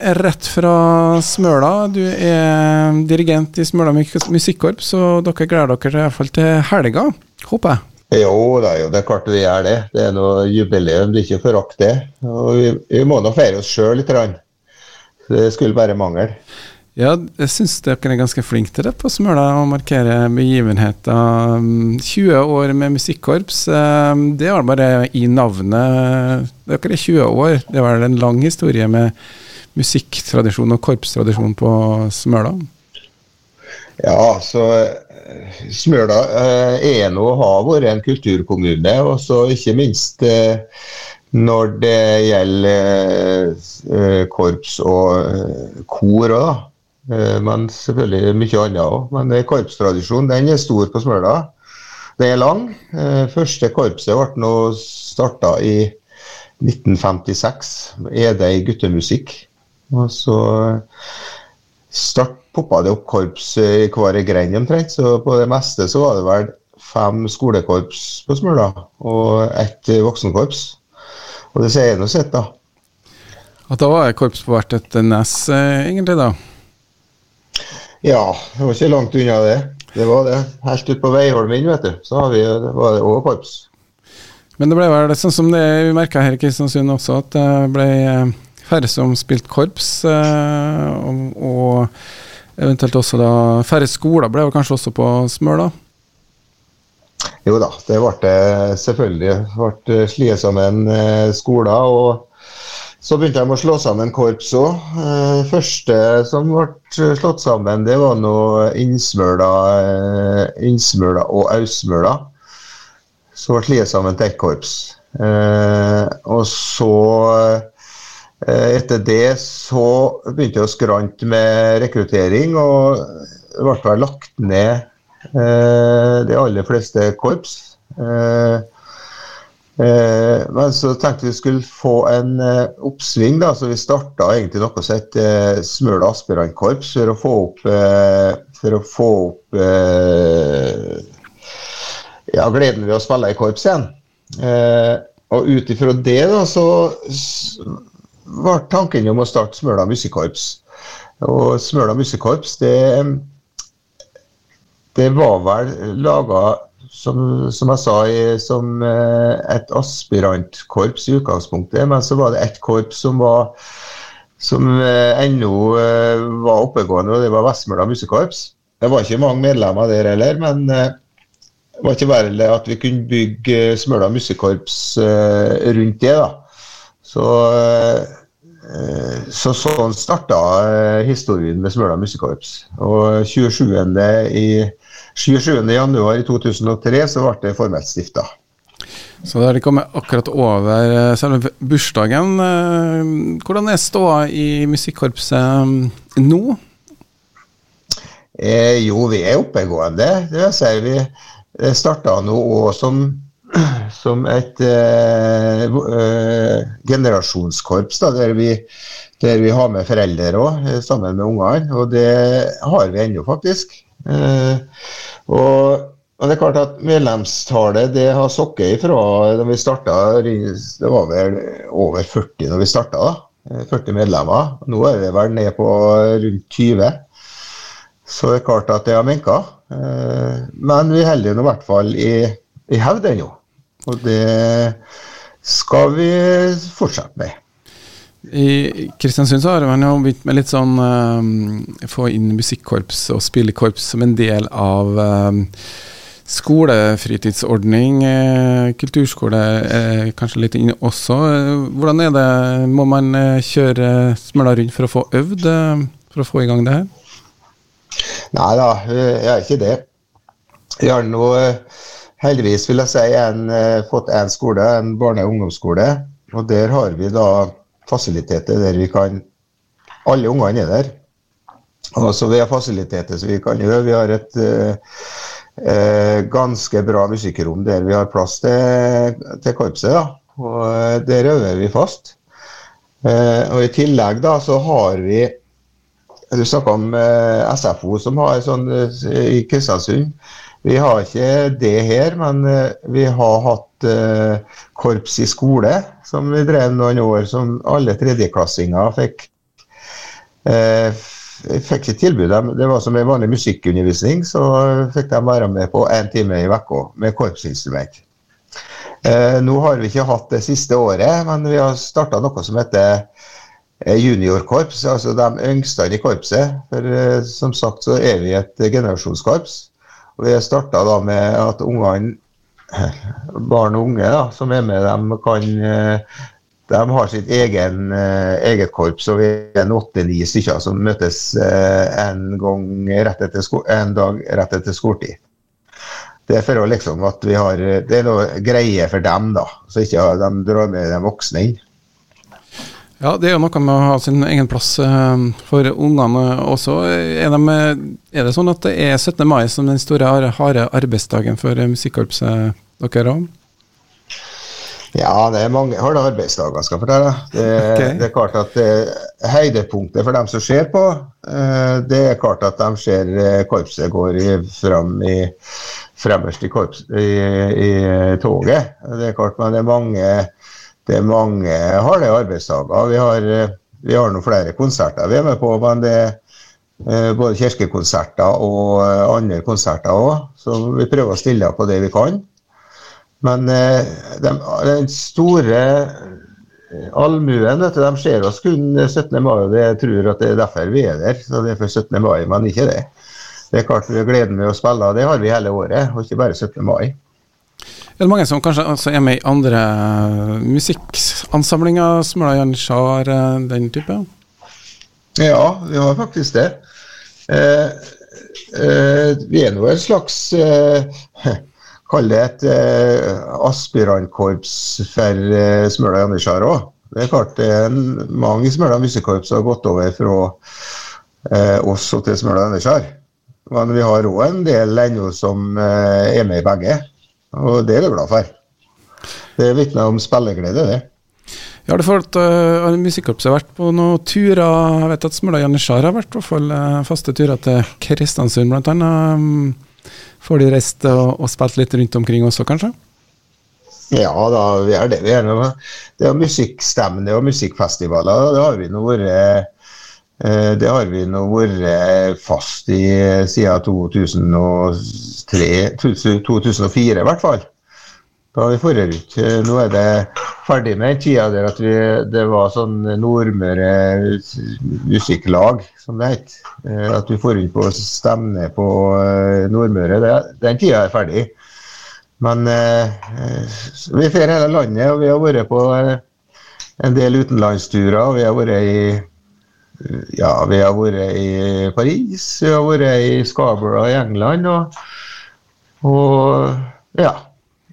rett fra Smøla. Du er dirigent i Smøla musikkorps, og dere gleder dere i hvert fall til helga, håper jeg? Jo, det er, jo, det er klart vi gjør det. Det er noe jubileum, det er ikke forakt det. Og vi, vi må nå feire oss sjøl litt. Det skulle bare mangle. Ja, jeg syns dere er ganske flinke til det på Smøla, å markere begivenheter. 20 år med musikkorps, eh, det var bare i navnet. Dere er 20 år. Det var en lang historie med musikktradisjon og korpstradisjon på Smøla. Ja, så eh, Smøla eh, er nå har vært en kulturkommune. Og så ikke minst når det gjelder korps og kor òg. Eh, men selvfølgelig mye annet òg. Men korpstradisjonen den er stor på Smøla. Det er lang. Eh, første korpset ble nå starta i 1956. Er det i guttemusikk. Og så start poppa det opp korps i hver grein omtrent. Så på det meste så var det vel fem skolekorps på Smøla og ett voksenkorps. Og det sier nå sitt, da. At da var korps på hvert et nes, eh, egentlig, da? Ja, det var ikke langt unna det. Det var det. Helt ute på Veiholmen, vet du, så vi, det var det òg korps. Men det ble vel sånn som det vi merka her i Kristiansund også, at det ble eh, færre som spilte korps. Eh, og, og eventuelt også da færre skoler ble jo kanskje også på Smøla? Jo da, det ble selvfølgelig. Ble slitt sammen eh, skoler. og så begynte de å slå sammen korps òg. Eh, første som ble slått sammen, det var nå Innsmøla, Innsmøla og Ausmøla. Så ble slått sammen til ett korps. Og så, etter det, så begynte jeg å skrante med rekruttering, og det ble vel lagt ned de aller fleste korps. Eh, men så tenkte vi skulle få en eh, oppsving, da, så vi starta egentlig noe som het eh, Smøla aspirantkorps for å få opp, eh, for å få opp eh, ja, gleden ved å spille i korps igjen. Eh, og ut ifra det da, så var tanken om å starte Smøla musikkorps. Og Smøla musikkorps, det, det var vel laga som, som, jeg sa, som eh, et aspirantkorps i utgangspunktet. Men så var det ett korps som var som eh, ennå eh, var oppegående, og det var Vestmøla musikkorps. Det var ikke mange medlemmer der heller, men det var ikke verre at vi kunne bygge Smøla musikkorps rundt det. da. Så, så sånn starta historien med Smøla musikkorps. Og 27. i 2003 så ble det formelt stifta. Så da er de kommet akkurat over eh, selve bursdagen. Eh, hvordan er ståa i musikkorpset nå? Eh, jo, vi er oppegående. Det vil si, vi eh, starta nå òg som, som, et eh, generasjonskorps, da, der, vi, der vi har med foreldre òg, sammen med ungene. Og det har vi ennå, faktisk. Eh, og, og, det er klart at Medlemstallet det har sokket ifra da vi starta. Det var vel over 40 da vi starta. 40 eh, medlemmer. Nå er vi vel ned på rundt 20. Så det er klart at det har minka. Eh, men vi holder nå i hvert fall i, i hevd ennå. Og det skal vi fortsette med. I Kristiansund så har man jo begynt med litt sånn uh, Få inn musikkorps og spillekorps som en del av uh, skolefritidsordning. Uh, kulturskole er kanskje litt inne også. hvordan er det? Må man kjøre smøla rundt for å få øvd? for å få i gang det her? Nei da, jeg er ikke det. Jeg har nå heldigvis vil jeg si en, fått én skole, en barne- og ungdomsskole. Og der har vi da fasiliteter der vi kan Alle ungene er der. Og så vi har fasiliteter så vi kan gjøre. Vi har et eh, ganske bra musikkrom der vi har plass til, til korpset. da. Og eh, der øver vi fast. Eh, og i tillegg da så har vi Du snakka om eh, SFO som har sånn eh, i Kristiansund. Vi har ikke det her, men eh, vi har hatt korps i skole som vi drev noen år, som alle tredjeklassinger fikk, Jeg fikk ikke tilbud. Det var som en vanlig musikkundervisning, så fikk de være med på én time i uka med korpsinstrument. Nå har vi ikke hatt det siste året, men vi har starta noe som heter juniorkorps, altså de yngste i korpset. For som sagt så er vi et generasjonskorps. Og vi starta da med at ungene, barn og unge da, som er med, dem kan de har sitt egen, eget korps, og vi er åtte-ni stykker som møtes en, rett etter en dag rett etter skoletid. Det er for å liksom at vi har Det er noe greie for dem, da, så ikke de drar med de voksne inn. Ja, det er jo noe med å ha sin egen plass for ungene også. Er, de, er det sånn at det er 17. mai som den store, harde arbeidsdagen for musikkorpset dere òg? Ja, det er mange harde arbeidsdager, skal jeg fortelle. Det, okay. det, er klart at det, Høydepunktet for dem som ser på, det er klart at de ser korpset går fram i, fremmest i, korps, i, i, toget. Det er klart, men det er mange det er mange harde arbeidsdager. Vi har, vi har noen flere konserter vi er med på, men det er både kirkekonserter og andre konserter òg. Så vi prøver å stille på det vi kan. Men de, den store allmuen vet de ser oss kun 17. mai, og jeg tror at det er derfor vi er der. Så det er for 17. mai, men ikke det. Det er klart vi gleden med å spille, det har vi hele året, og ikke bare 17. mai. Er det mange som kanskje altså, er med i andre musikkansamlinger? Smøla Janitsjar, den type? Ja, vi har faktisk det. Eh, eh, vi er nå en slags eh, Kall det et eh, aspirantkorps for eh, Smøla Janitsjar òg. Det er klart det er mange Smøla musikkorps har gått over fra eh, oss til Smøla Janitsjar. Men vi har òg en del ennå som er med i begge. Og det er vi glad for. Det vitner om spilleglede, det. Ja, det for at uh, Musikkorpset har vært på noen turer. Jeg vet at Smøla Janitsjar har vært i hvert fall faste turer til Kristiansund, bl.a. Um, får de reist og, og, spilt litt rundt omkring også, kanskje? Ja da, vi er det. Vi er noe. Det er musikkstevne og musikkfestivaler. Det har vi nå vært Eh, det har vi nå vært eh, fast i eh, siden 2003, 2004 i hvert fall. Da vi forrige ut. Nå er det ferdig med den tida der at vi, det var sånn Nordmøre musikklag, som det het. At vi får rundt på stevne på Nordmøre. Den tida er ferdig. Men vi fer hele landet, og vi har vært på en del utenlandsturer. og Vi har vært i ja, vi har vært i Paris, vi har vært i Scarborough i England. Og, og ja,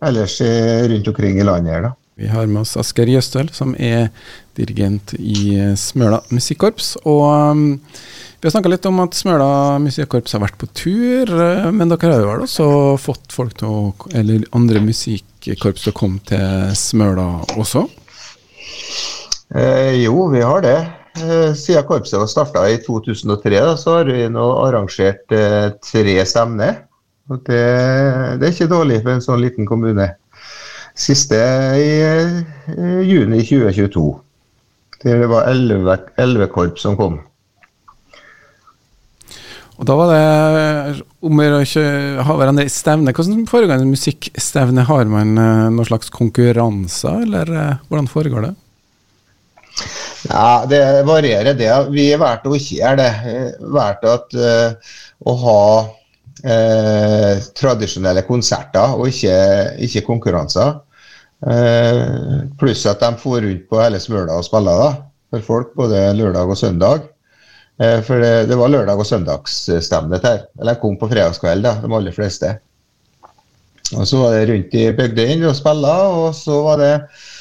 ellers rundt omkring i landet her, da. Vi har med oss Asker Jøstøl, som er dirigent i Smøla musikkorps. Og um, vi har snakka litt om at Smøla musikkorps har vært på tur, uh, men dere har jo vel også fått folk til å, eller andre musikkorps til å komme til Smøla også? Eh, jo, vi har det. Eh, siden korpset var starta i 2003, da, så har vi nå arrangert eh, tre stevner. Det, det, er ikke dårlig for en sånn liten kommune. Siste i eh, juni 2022. Det var elleve korps som kom. Og Da var det om å i stevne. Hvordan foregår en musikkstevne? Har man eh, noen slags konkurranser, eller eh, hvordan foregår det? Ja, Det varierer, det. Vi valgte å ikke gjøre det. Vi valgte at, uh, å ha uh, tradisjonelle konserter og ikke, ikke konkurranser. Uh, pluss at de for rundt på hele Smøla og spilla for folk, både lørdag og søndag. for det, det, var lørdag- og søndagsstemning her. Eller kom på fredagskveld, da, de aller fleste. Og Så var det rundt i bygdene og spilla, og så var det Eh,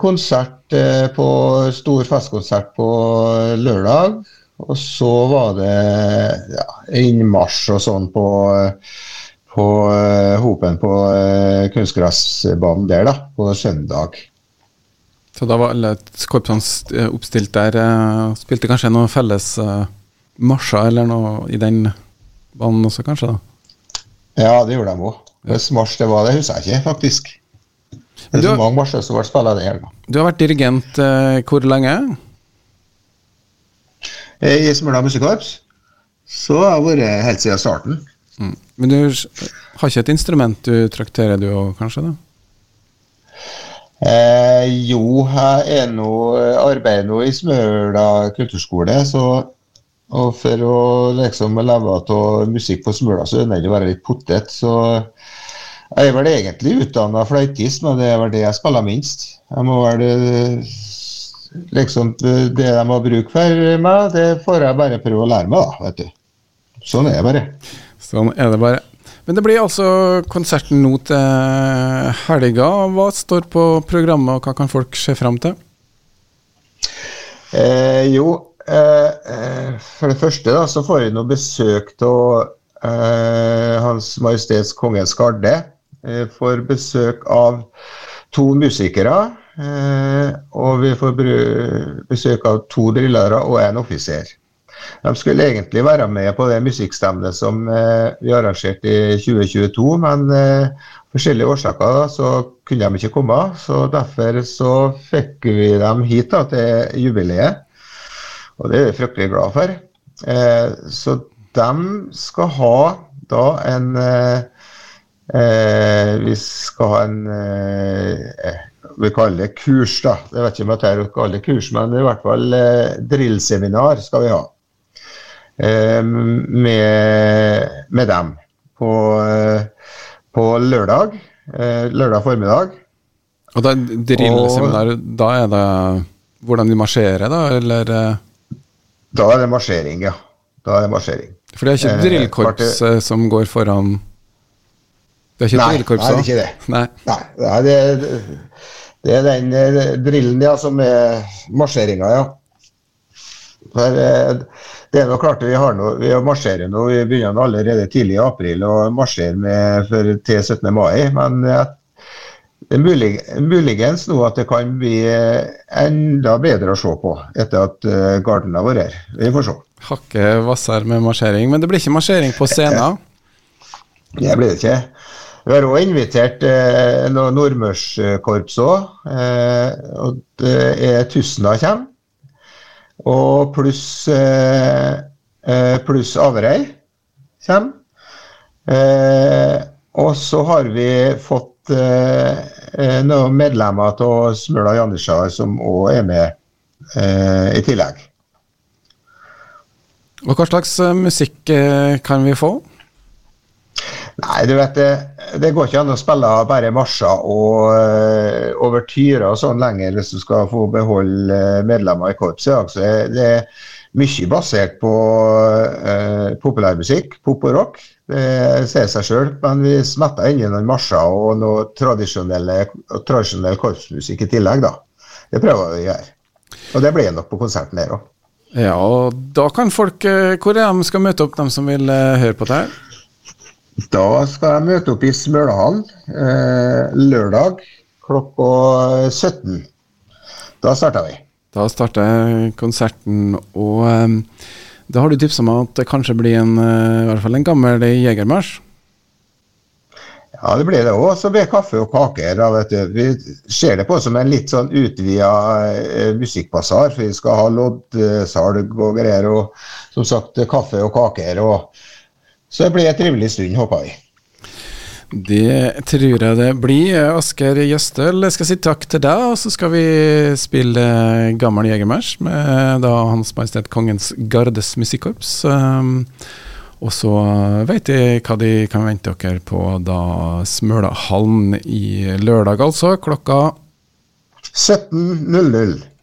konsert eh, på stor festkonsert på lørdag. Og så var det ja, innmarsj og sånn på, på Hopen på kunstgressbanen der, da, på søndag. Så da var alle korpsene oppstilt der. Spilte kanskje noen felles marsjer eller noe i den banen også, kanskje? da? Ja, det gjorde de òg. Hvilken marsj det var, det husker jeg ikke, faktisk. Det er så mange marsjer som ble spilt den helga. Du har vært dirigent eh, hvor lenge? i Smøla musikkorps. Så har jeg vært helt siden starten. Mm. Men du har ikke et instrument du trakterer du òg, kanskje? da? Eh, jo, jeg er nå, arbeider nå i Smøla kulturskole, så og for å liksom leve av musikk på Smøla, så er det nødvendig å være litt potet. Så jeg er vel egentlig utdanna fløytist, men det er vel det jeg spiller minst. Jeg må vel liksom Det de har bruk for meg, det får jeg bare prøve å lære meg, da. vet du. Sånn er det bare. Sånn er det bare. Men det blir altså konserten nå til helga. Hva står på programmet, og hva kan folk se fram til? Eh, jo, eh, eh, for det første da, så får vi nå besøk av eh, Hans Majestets Kongens Garde. Eh, får besøk av to musikere. Eh, og vi får besøk av to drillere og en offiser. De skulle egentlig være med på det musikkstemnet som eh, vi arrangerte i 2022, men forskjellige årsaker så kunne de ikke komme. så Derfor så fikk vi dem hit da, til jubileet, og det er vi fryktelig glad for. Så de skal ha da en Vi skal ha en vi kaller det kurs, da. Jeg vet ikke om jeg kaller det kurs, men i hvert fall eh, drillseminar skal vi ha. Eh, med, med, dem på, eh, på lørdag. Eh, lørdag formiddag. Og da drillseminar, da er det hvordan de marsjerer, da, eller? Da er det marsjering, ja. Da er det marsjering. For det er ikke drillkorps eh, som går foran Det er ikke drillkorps? Nei, det er ikke det. Nei, nei det, er, det, er den drillen ja, som er marsjeringa, ja. For det er noe klart Vi har noe, vi marsjerer nå, vi begynner allerede tidlig i april å marsjere med, for, til 17. mai. Men det er mulig, muligens nå at det kan bli enda bedre å se på etter at Garden har vært her. Vi får se. Hakket hvassere med marsjering. Men det blir ikke marsjering på scenen? Det blir det ikke. Vi har òg invitert eh, nordmørskorps òg. Eh, og det er Tustna kommer. Og pluss eh, eh, pluss Averøy kommer. Eh, og så har vi fått eh, eh noen medlemmer av Smøla Janitsjar som òg er med i tillegg. Og Hva slags musikk kan vi få? Nei, du vet det, det går ikke an å spille bare marsjer og uh, overtyrer og sånn lenger hvis du skal få beholde uh, medlemmer i korpset. Altså, det er mye basert på uh, populærmusikk, pop og rock. Det sier seg sjøl, men vi smetter inn noen marsjer og noe tradisjonell korpsmusikk i tillegg, da. Det prøver vi å gjøre. Og det blir nok på konserten her òg. Ja, og da kan folk Hvor er de skal møte opp, de som vil høre på det her? Da skal jeg møte opp i Smølahallen eh, lørdag klokka 17. Da starter vi. Da starter konserten, og eh, da har du tipsa meg at det kanskje blir en, uh, i hvert fall en gammel jegermarsj? Ja, det blir det òg. Så blir det kaffe og kaker. Da, vet du. Vi ser det på som en litt sånn utvida uh, musikkbasar. For vi skal ha loddsalg og greier. Og som sagt kaffe og kaker. og så det blir et trivelig stund, håper vi. Det tror jeg det blir. Asker Gjøstøl, jeg skal si takk til deg, og så skal vi spille gammel jegermarsj med da Hans Majestet Kongens Gardes Musikkorps. Um, og så vet jeg hva de kan vente dere på da Smølahallen i lørdag, altså, klokka 17.00.